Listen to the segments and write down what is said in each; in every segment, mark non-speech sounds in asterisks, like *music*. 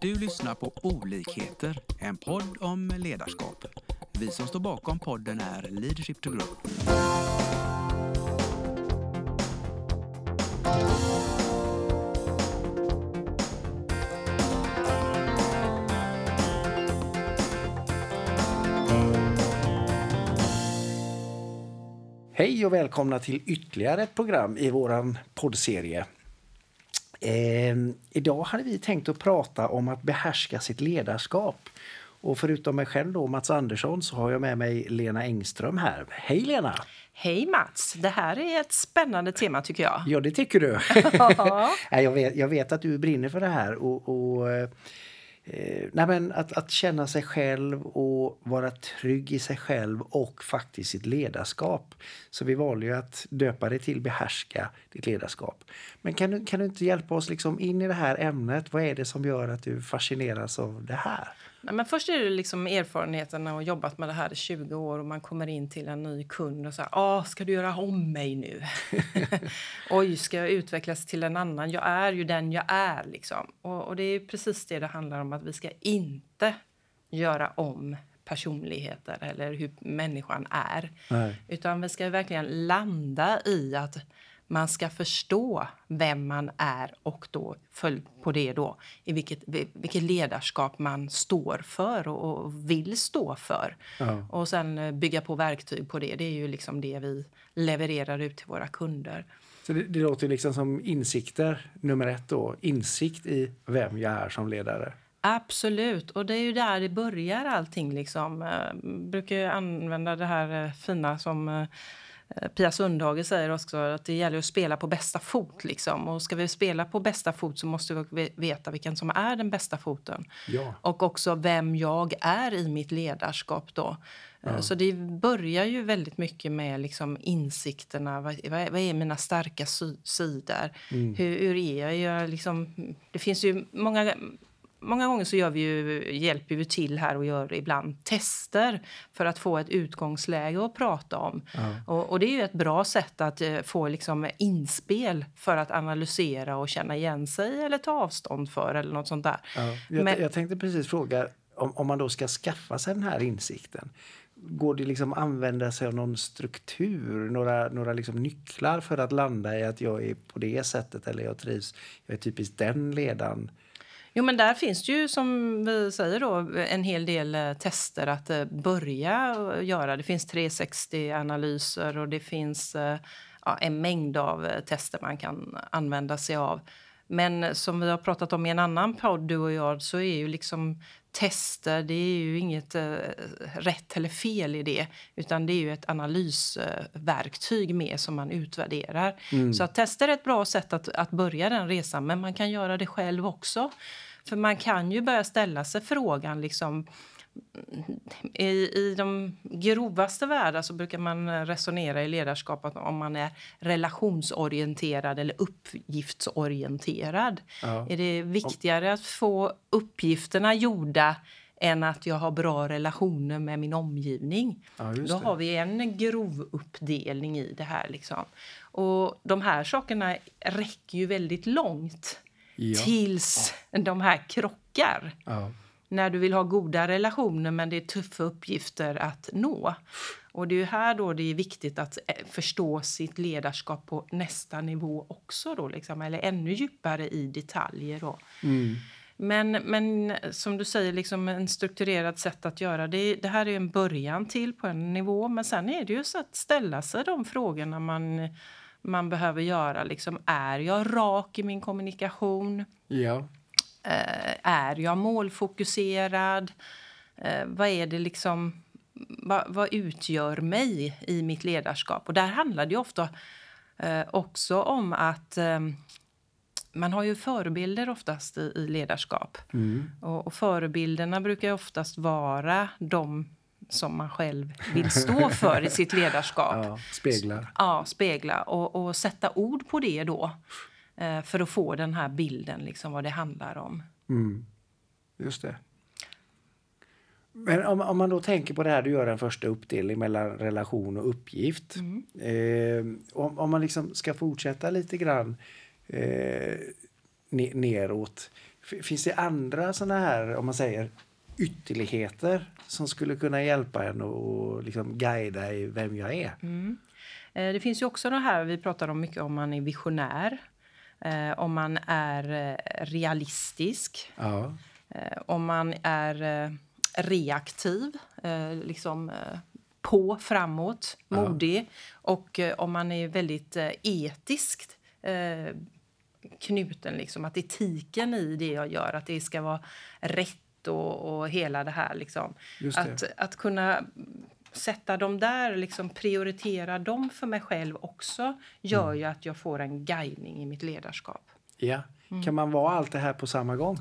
Du lyssnar på Olikheter, en podd om ledarskap. Vi som står bakom podden är Leadership to Grow. Hej och välkomna till ytterligare ett program i vår poddserie. Eh, idag hade vi tänkt att prata om att behärska sitt ledarskap. Och förutom mig själv då, Mats Andersson, så har jag med mig Lena Engström här. Hej Lena! Hej Mats! Det här är ett spännande tema tycker jag. Ja, det tycker du. *laughs* *laughs* Jag, vet, jag vet att du brinner för det här. Och, och, eh, Eh, nej, men att, att känna sig själv och vara trygg i sig själv och faktiskt sitt ledarskap. Så vi valde ju att döpa det till behärska ditt ledarskap. Men kan du, kan du inte hjälpa oss liksom in i det här ämnet? Vad är det som gör att du fascineras av det här? Men först är det liksom erfarenheten ha jobbat med det här i 20 år och man kommer in till en ny kund och säger ah, ska du göra om mig nu? *laughs* Oj, ska jag utvecklas till en annan? Jag är ju den jag är. Liksom. Och, och det är precis det det handlar om, att vi ska inte göra om personligheter eller hur människan är. Nej. Utan vi ska verkligen landa i att man ska förstå vem man är och då följ på det då i vilket, vilket ledarskap man står för och, och vill stå för. Ja. Och sen eh, bygga på verktyg på det. Det är ju liksom det vi levererar ut till våra kunder. Så det, det låter liksom som insikter nummer ett då. Insikt i vem jag är som ledare. Absolut, och det är ju där det börjar allting. Liksom. Jag brukar ju använda det här eh, fina som eh, Pia Sundhage säger också att det gäller att spela på bästa fot. Liksom. Och ska vi spela på bästa fot så måste vi veta vilken som är den bästa foten. Ja. Och också vem jag är i mitt ledarskap då. Ja. Så det börjar ju väldigt mycket med liksom insikterna. Vad, vad är mina starka sidor? Mm. Hur, hur är jag? jag liksom, det finns ju många Många gånger så gör vi ju, hjälper vi till här och gör ibland tester för att få ett utgångsläge att prata om. Ja. Och, och det är ju ett bra sätt att eh, få liksom inspel för att analysera och känna igen sig eller ta avstånd för eller något sånt där. Ja, jag, Men- jag tänkte precis fråga om, om man då ska skaffa sig den här insikten. Går det liksom att använda sig av någon struktur, några, några liksom nycklar för att landa i att jag är på det sättet eller jag trivs, jag är typiskt den ledaren. Jo, men där finns det ju som vi säger då en hel del eh, tester att eh, börja eh, göra. Det finns 360-analyser och det finns ja, en mängd av tester man kan använda sig av. Men som vi har pratat om i en annan podd, du och jag, så är ju liksom tester, det är ju inget eh, rätt eller fel i det, utan det är ju ett analysverktyg med som man utvärderar. Så att tester är ett bra sätt att, att börja den resan, men man kan göra det själv också. För man kan ju börja ställa sig frågan liksom i, I de grovaste världar så brukar man resonera i ledarskap att om man är relationsorienterad eller uppgiftsorienterad. Ja. Är det viktigare att få uppgifterna gjorda än att jag har bra relationer med min omgivning? Ja, Då har vi en grov uppdelning i det här. Liksom. Och de här sakerna räcker ju väldigt långt Ja. tills de här krockar Ja. När du vill ha goda relationer men det är tuffa uppgifter att nå. Och det är ju här då det är viktigt att eh, förstå sitt ledarskap på nästa nivå också då, liksom, eller ännu djupare i detaljer. Då. Mm. Men, men som du säger, liksom en strukturerad sätt att göra det. Det här är en början till på en nivå, men sen är det ju så att ställa sig de frågorna man, man behöver göra. Liksom, är jag rak i min kommunikation? Ja. Eh, är jag målfokuserad? Eh, vad är det liksom... Vad, vad utgör mig i mitt ledarskap? Och där handlar det ofta eh, också om att eh, man har ju förebilder oftast i, i ledarskap. Mm. Och, och förebilderna brukar oftast vara de som man själv vill stå för i sitt ledarskap. *laughs* ja. Speglar. Ja, spegla och, och sätta ord på det då. Eh, för att få den här bilden, liksom vad det handlar om. Mm. Just det. Men om, om man då tänker på det här, du gör en första uppdelning mellan relation och uppgift. Eh, om, om man liksom ska fortsätta lite grann eh, ne- neråt. Finns det andra såna här, om man säger ytterligheter som skulle kunna hjälpa en och liksom guida i vem jag är? Eh, Det finns ju också det här vi pratar om mycket om man är visionär, eh, om man är eh, realistisk, Ja. eh, om man är eh, reaktiv, eh, liksom på, framåt, modig och eh, om man är väldigt etiskt knuten, liksom, att etiken i det jag gör, att det ska vara rätt och, och hela det här. Liksom. Det. Att, att kunna sätta dem där, liksom prioritera dem för mig själv också gör ju att jag får en guidning i mitt ledarskap. ja. Kan man vara allt det här på samma gång?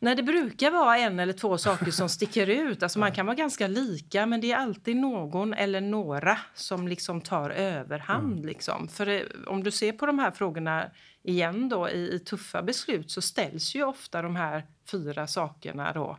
Nej, det brukar vara en eller två saker som sticker ut. Alltså man kan vara ganska lika, men det är alltid någon eller några som liksom tar överhand. Liksom. För det, om du ser på de här frågorna igen då, i, i tuffa beslut så ställs ju ofta de här fyra sakerna då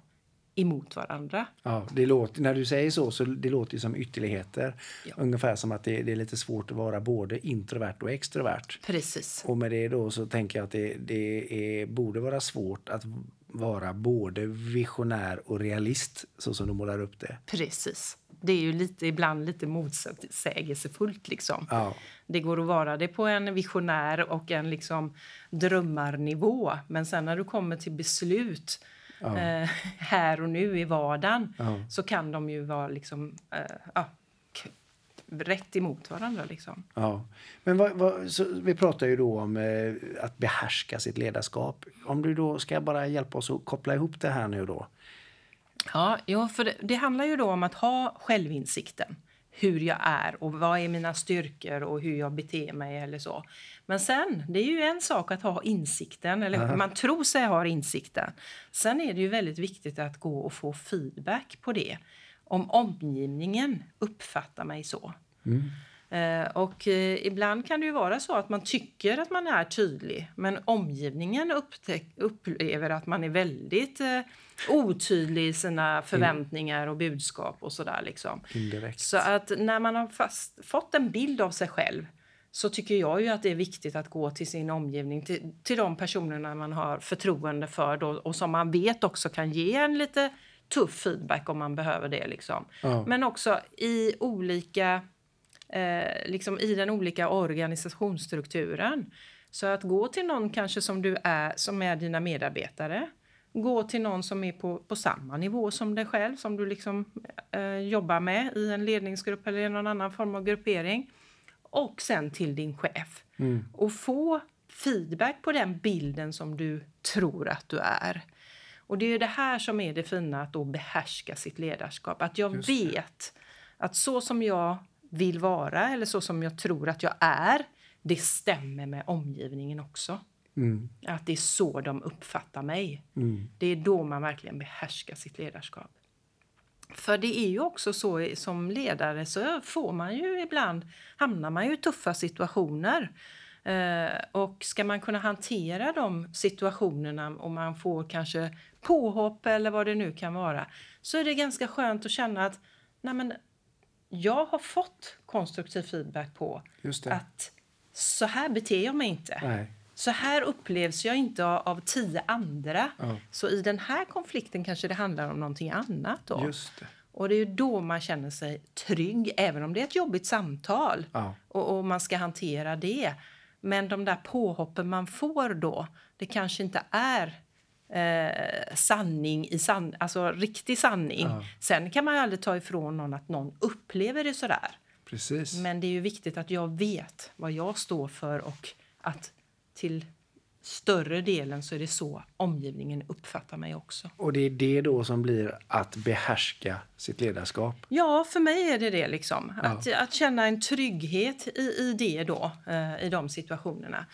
emot varandra. Ja, det låter, när du säger så, så det låter som ytterligheter. Ja. Ungefär som att det, det är lite svårt att vara både introvert och extrovert. Precis. Och med det då så tänker jag att det, det är, borde vara svårt att vara både visionär och realist så som du målar upp det. Precis. Det är ju lite, ibland lite motsägelsefullt. Liksom. Ja, Det går att vara det på en visionär och en liksom drömmarnivå. Men sen när du kommer till beslut eh, här och nu i vardagen Ja. så kan de ju vara liksom, eh, rätt emot varandra. Liksom. ja. Men vad, vad, vi pratar ju då om eh, att behärska sitt ledarskap. Om du då ska bara hjälpa oss att koppla ihop det här nu då. Ja, ja för det, det handlar ju då om att ha självinsikten. Hur jag är och vad är mina styrkor och hur jag beter mig eller så. Men sen, det är ju en sak att ha insikten, eller man tror sig ha insikten. Sen är det ju väldigt viktigt att gå och få feedback på det. Om omgivningen uppfattar mig så. Eh, och eh, ibland kan det ju vara så att man tycker att man är tydlig men omgivningen upplever att man är väldigt eh, otydlig i sina förväntningar och budskap och sådär liksom. Indirekt. Så att när man har fast, fått en bild av sig själv så tycker jag ju att det är viktigt att gå till sin omgivning, till, till de personerna man har förtroende för då, och som man vet också kan ge en lite tuff feedback om man behöver det. Liksom. Ja. Men också i olika eh, liksom i den olika organisationsstrukturen. Så att gå till någon kanske som du är, som är dina medarbetare. Gå till någon som är på, på samma nivå som dig själv, som du liksom, eh, jobbar med i en ledningsgrupp eller i någon annan form av gruppering. Och sen till din chef. Och få feedback på den bilden som du tror att du är. Och det är det här som är det fina, att då behärska sitt ledarskap. Att jag vet att så som jag vill vara eller så som jag tror att jag är, det stämmer med omgivningen också. Mm. Att det är så de uppfattar mig. Mm. Det är då man verkligen behärskar sitt ledarskap. För det är ju också så som ledare så får man ju ibland, hamnar man ju i tuffa situationer. Eh, och ska man kunna hantera de situationerna och man får kanske påhopp eller vad det nu kan vara så är det ganska skönt att känna att nej men, jag har fått konstruktiv feedback på att så här beter jag mig inte. Nej. Så här upplevs jag inte av, tio andra. Ja. Så i den här konflikten kanske det handlar om någonting annat. Då. Just det. Och det är då man känner sig trygg, även om det är ett jobbigt samtal Ja. och, och man ska hantera det. Men de där påhoppen man får då, det kanske inte är eh, sanning i san, alltså riktig sanning. Ja. Sen kan man ju aldrig ta ifrån någon att någon upplever det sådär. Precis. Men det är ju viktigt att jag vet vad jag står för och att till större delen så är det så omgivningen uppfattar mig också. Och det är det då som blir att behärska sitt ledarskap. Ja, för mig är det det. liksom. Att, att känna en trygghet i, i det då, eh, i de situationerna.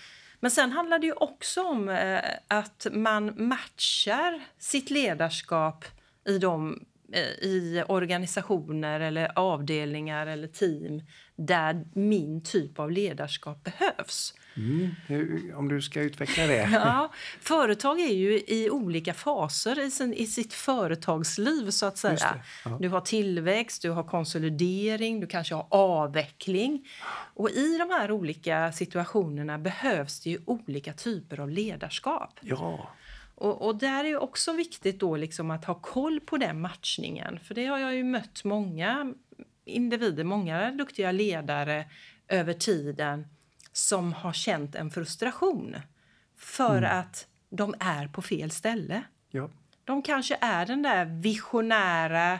Men sen handlar det ju också om eh, att man matchar sitt ledarskap i, de, eh, i organisationer eller avdelningar eller team där min typ av ledarskap behövs. Mm. Hur, om du ska utveckla det. *laughs* Ja, företag är ju i olika faser i, sin, i sitt företagsliv. så att säga. ja. Du har tillväxt, du har konsolidering, du kanske har avveckling. Och I de här olika situationerna behövs det ju olika typer av ledarskap. Ja. Och, och där är det också viktigt då liksom att ha koll på den matchningen. För det har jag ju mött många individer, många duktiga ledare över tiden som har känt en frustration för mm. att de är på fel ställe. Ja. De kanske är den där visionära,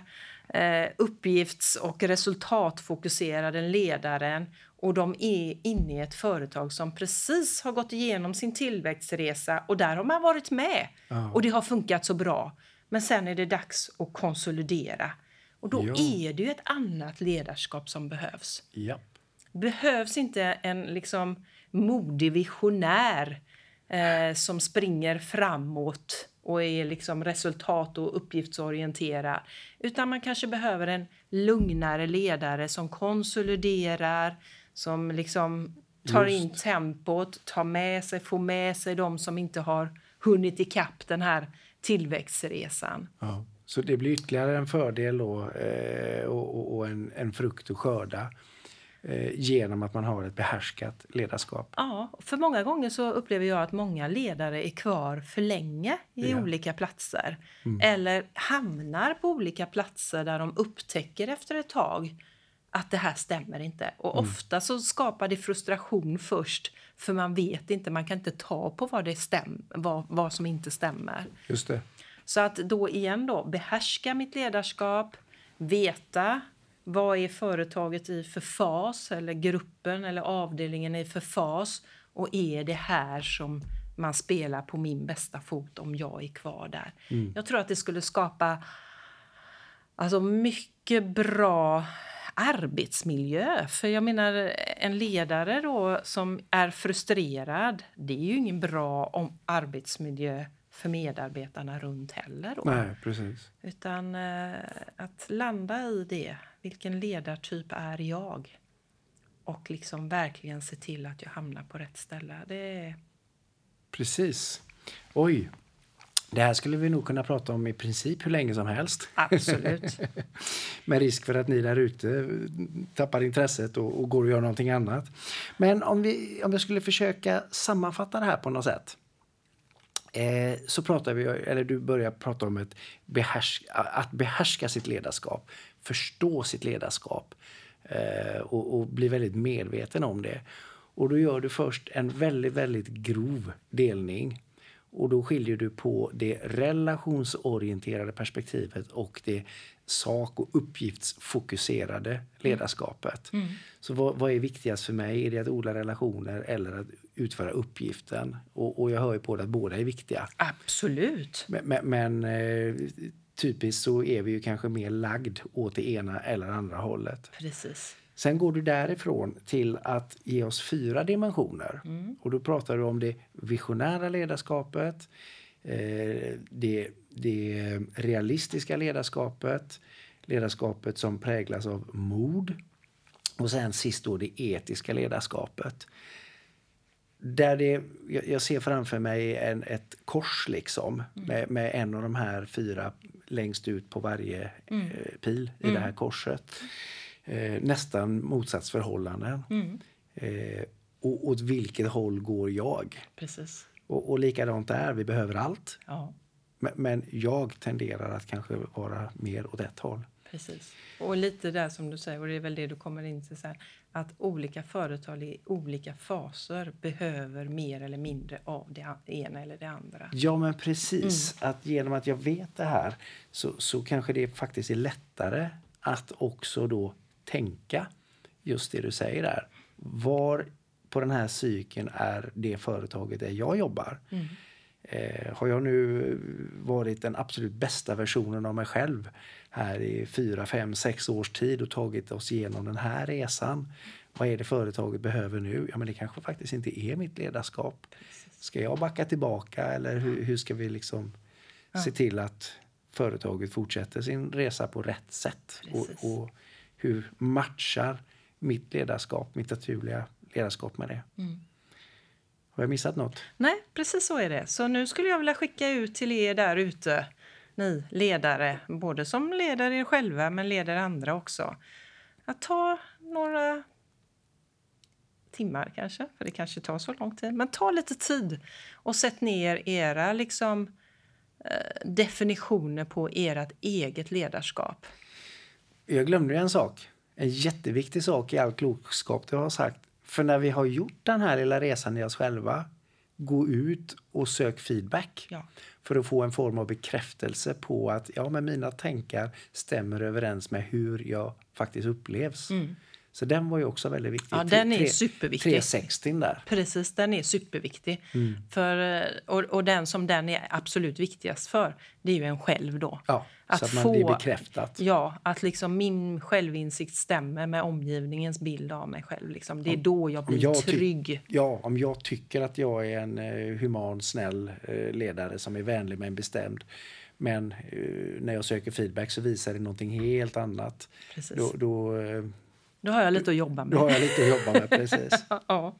eh, uppgifts och resultatfokuserade ledaren och de är inne i ett företag som precis har gått igenom sin tillväxtresa och där har man varit med ja. och det har funkat så bra. Men sen är det dags att konsolidera och då ja. är det ju ett annat ledarskap som behövs. Ja. Behövs inte en liksom modig visionär eh, som springer framåt och är liksom resultat och uppgiftsorienterad. Utan man kanske behöver en lugnare ledare som konsoliderar, som liksom tar Just. in tempot, tar med sig, får med sig de som inte har hunnit ikapp den här tillväxtresan. Ja. Så det blir ytterligare en fördel då, eh, och, och, en, en frukt att skörda genom att man har ett behärskat ledarskap. Ja, för många gånger så upplever jag att många ledare är kvar för länge i ja. olika platser. Mm. Eller hamnar på olika platser där de upptäcker efter ett tag att det här stämmer inte. Och mm. ofta så skapar det frustration först för man vet inte, man kan inte ta på vad, det stäm, vad, vad som inte stämmer. Just det. Så att då igen då, behärska mitt ledarskap, veta vad är företaget i för fas eller gruppen eller avdelningen i för fas och är det här som man spelar på min bästa fot om jag är kvar där. Mm. Jag tror att det skulle skapa alltså mycket bra arbetsmiljö. För jag menar, en ledare då som är frustrerad, det är ju ingen bra om arbetsmiljö för medarbetarna runt heller. Då. Nej, precis. Utan eh, att landa i det. Vilken ledartyp är jag? Och liksom verkligen se till att jag hamnar på rätt ställe. Det är... Precis. Oj. Det här skulle vi nog kunna prata om i princip hur länge som helst. Absolut. *laughs* Med risk för att ni där ute tappar intresset och, och går och gör någonting annat. Men om vi, om vi skulle försöka sammanfatta det här på något sätt eh, så pratar vi, eller du börjar prata om ett behärsk, att behärska sitt ledarskap, förstå sitt ledarskap eh, och, och, bli väldigt medveten om det. Och då gör du först en väldigt, väldigt grov delning. Och då skiljer du på det relationsorienterade perspektivet och det sak och uppgiftsfokuserade ledarskapet. Mm. Så vad, vad, är viktigast för mig? Är det att odla relationer eller att utföra uppgiften? Och, och jag hör ju på det att båda är viktiga. Absolut. Men, men, men eh, typiskt så är vi ju kanske mer lagd åt det ena eller andra hållet. Precis. Sen går du därifrån till att ge oss fyra dimensioner. Mm. Och då pratar du om det visionära ledarskapet, eh, det, det realistiska ledarskapet, ledarskapet som präglas av mod och sen sist då det etiska ledarskapet. Där det, jag ser framför mig en, ett kors liksom mm. med, med, en av de här fyra längst ut på varje mm. eh, pil i mm. det här korset. Eh, nästan motsatsförhållanden. Mm. Eh, och åt vilket håll går jag? Precis. Och, och likadant där, vi behöver allt. Ja. Men, men, jag tenderar att kanske vara mer åt ett håll. Precis. Och lite där som du säger, och det är väl det du kommer in till sen, att olika företag i olika faser behöver mer eller mindre av det ena eller det andra. Ja, men precis. Mm. Att genom att jag vet det här så, så kanske det faktiskt är lättare att också då tänka just det du säger där. Var på den här cykeln är det företaget där jag jobbar? Mm. Eh, har jag nu varit den absolut bästa versionen av mig själv här i fyra, fem, sex års tid och tagit oss igenom den här resan? Vad är det företaget behöver nu? Ja, men det kanske faktiskt inte är mitt ledarskap. Ska jag backa tillbaka eller hur, hur ska vi liksom ja. se till att företaget fortsätter sin resa på rätt sätt? Och, och, hur matchar mitt ledarskap, mitt naturliga ledarskap med det? Mm. Har jag missat något? Nej, precis så är det. Så nu skulle jag vilja skicka ut till er där ute, ni ledare, både som leder er själva men leder andra också. Att ta några timmar kanske, för det kanske tar så lång tid. Men ta lite tid och sätt ner era liksom, eh, definitioner på ert eget ledarskap. Jag glömde en sak. En jätteviktig sak i all klokskap du har sagt. För när vi har gjort den här lilla resan i oss själva, gå ut och sök feedback. Ja. För att få en form av bekräftelse på att ja, men mina tankar stämmer överens med hur jag faktiskt upplevs. Så den var ju också väldigt viktig. Ja, den är superviktig. 360 där. Precis, den är superviktig. För, eh, och, och den som den är absolut viktigast för, det är ju en själv då. Ja, Att så att man få- blir bekräftat. Ja, att liksom min självinsikt stämmer med omgivningens bild av mig själv. Liksom. Det är då jag blir jag trygg. Ja, om jag tycker att jag är en eh, human, snäll eh, ledare som är vänlig men bestämd. Men eh, när jag söker feedback så visar det någonting helt annat. Precis. Då, då, eh, Då har jag lite att jobba med. då har jag lite att jobba med. Precis. *laughs* Ja.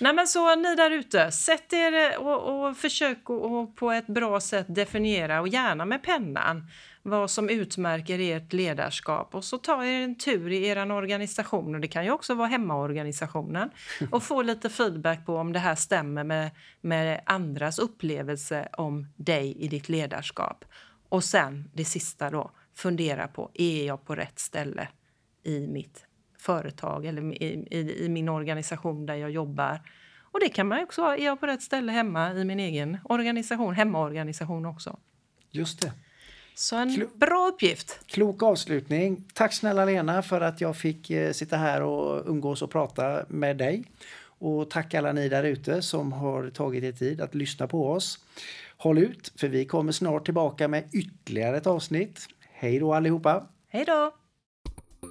Nej, men så ni där ute, sätt er och, och försök att på ett bra sätt definiera, och gärna med pennan, vad som utmärker ert ledarskap. Och så ta er en tur i er organisation, och det kan ju också vara hemmaorganisationen, och få lite feedback på om det här stämmer med, med andras upplevelse om dig i ditt ledarskap. Och sen det sista då, fundera på, är jag på rätt ställe i mitt företag eller i, i, i min organisation där jag jobbar. Och det kan man också ha. Är jag på rätt ställe hemma i min egen organisation, hemmaorganisation också? Just det. Så en Klo- bra uppgift. Klok avslutning. Tack snälla Lena för att jag fick eh, sitta här och umgås och prata med dig. Och tack alla ni där ute som har tagit er tid att lyssna på oss. Håll ut, för vi kommer snart tillbaka med ytterligare ett avsnitt. Hej då allihopa! Hej då!